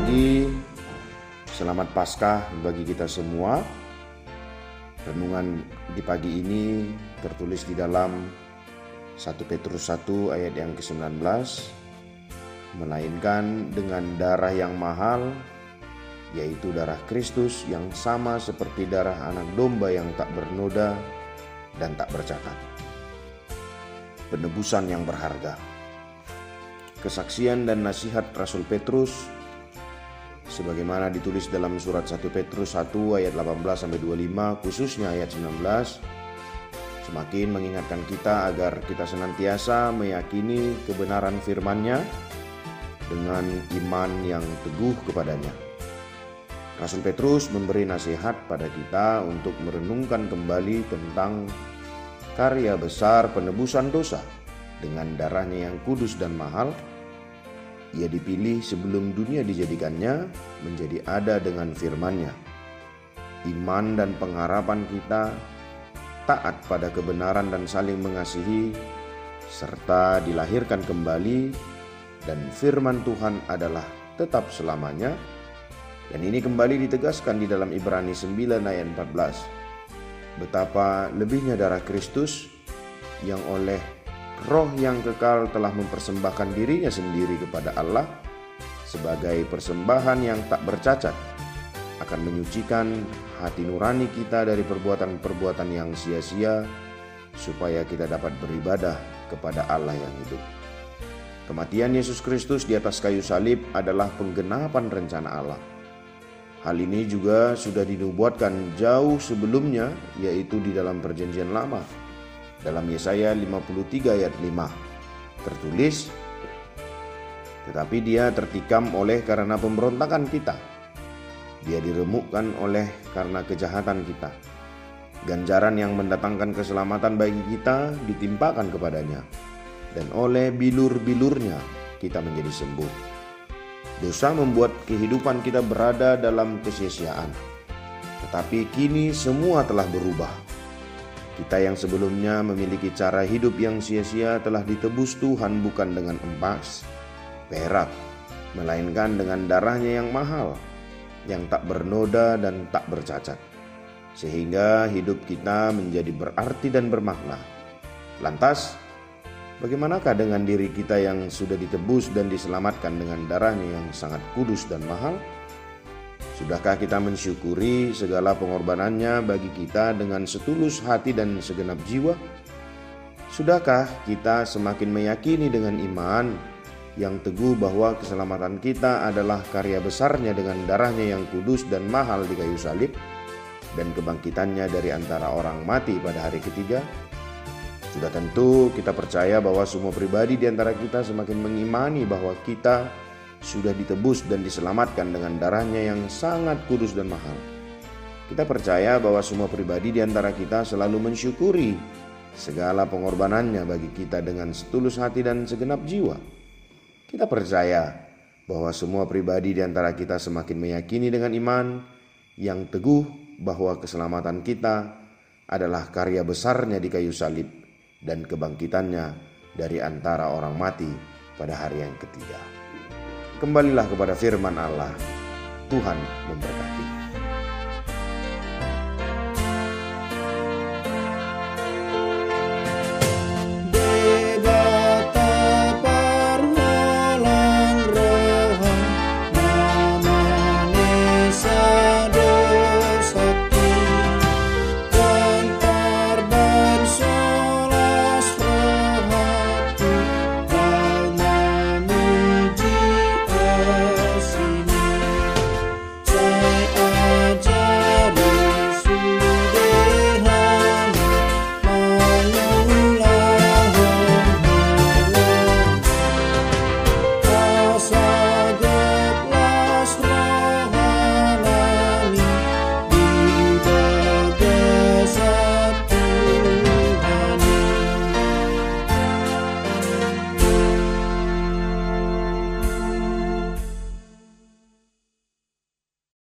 pagi, selamat Paskah bagi kita semua. Renungan di pagi ini tertulis di dalam 1 Petrus 1 ayat yang ke-19 melainkan dengan darah yang mahal yaitu darah Kristus yang sama seperti darah anak domba yang tak bernoda dan tak bercacat. Penebusan yang berharga. Kesaksian dan nasihat Rasul Petrus sebagaimana ditulis dalam surat 1 Petrus 1 ayat 18 sampai 25 khususnya ayat 19 semakin mengingatkan kita agar kita senantiasa meyakini kebenaran firman-Nya dengan iman yang teguh kepadanya. Rasul Petrus memberi nasihat pada kita untuk merenungkan kembali tentang karya besar penebusan dosa dengan darahnya yang kudus dan mahal ia dipilih sebelum dunia dijadikannya menjadi ada dengan firman-Nya. Iman dan pengharapan kita taat pada kebenaran dan saling mengasihi serta dilahirkan kembali dan firman Tuhan adalah tetap selamanya. Dan ini kembali ditegaskan di dalam Ibrani 9 ayat 14. Betapa lebihnya darah Kristus yang oleh roh yang kekal telah mempersembahkan dirinya sendiri kepada Allah sebagai persembahan yang tak bercacat akan menyucikan hati nurani kita dari perbuatan-perbuatan yang sia-sia supaya kita dapat beribadah kepada Allah yang hidup. Kematian Yesus Kristus di atas kayu salib adalah penggenapan rencana Allah. Hal ini juga sudah dinubuatkan jauh sebelumnya yaitu di dalam perjanjian lama dalam Yesaya 53 ayat 5 tertulis tetapi dia tertikam oleh karena pemberontakan kita. Dia diremukkan oleh karena kejahatan kita. Ganjaran yang mendatangkan keselamatan bagi kita ditimpakan kepadanya. Dan oleh bilur-bilurnya kita menjadi sembuh. Dosa membuat kehidupan kita berada dalam kesia-siaan. Tetapi kini semua telah berubah kita yang sebelumnya memiliki cara hidup yang sia-sia telah ditebus Tuhan bukan dengan emas, perak, melainkan dengan darahnya yang mahal, yang tak bernoda dan tak bercacat. Sehingga hidup kita menjadi berarti dan bermakna. Lantas, bagaimanakah dengan diri kita yang sudah ditebus dan diselamatkan dengan darahnya yang sangat kudus dan mahal? Sudahkah kita mensyukuri segala pengorbanannya bagi kita dengan setulus hati dan segenap jiwa? Sudahkah kita semakin meyakini dengan iman yang teguh bahwa keselamatan kita adalah karya besarnya dengan darahnya yang kudus dan mahal di kayu salib dan kebangkitannya dari antara orang mati pada hari ketiga? Sudah tentu kita percaya bahwa semua pribadi di antara kita semakin mengimani bahwa kita sudah ditebus dan diselamatkan dengan darahnya yang sangat kudus dan mahal. Kita percaya bahwa semua pribadi di antara kita selalu mensyukuri segala pengorbanannya bagi kita dengan setulus hati dan segenap jiwa. Kita percaya bahwa semua pribadi di antara kita semakin meyakini dengan iman yang teguh bahwa keselamatan kita adalah karya besarnya di kayu salib dan kebangkitannya dari antara orang mati pada hari yang ketiga. Kembalilah kepada firman Allah. Tuhan memberkati.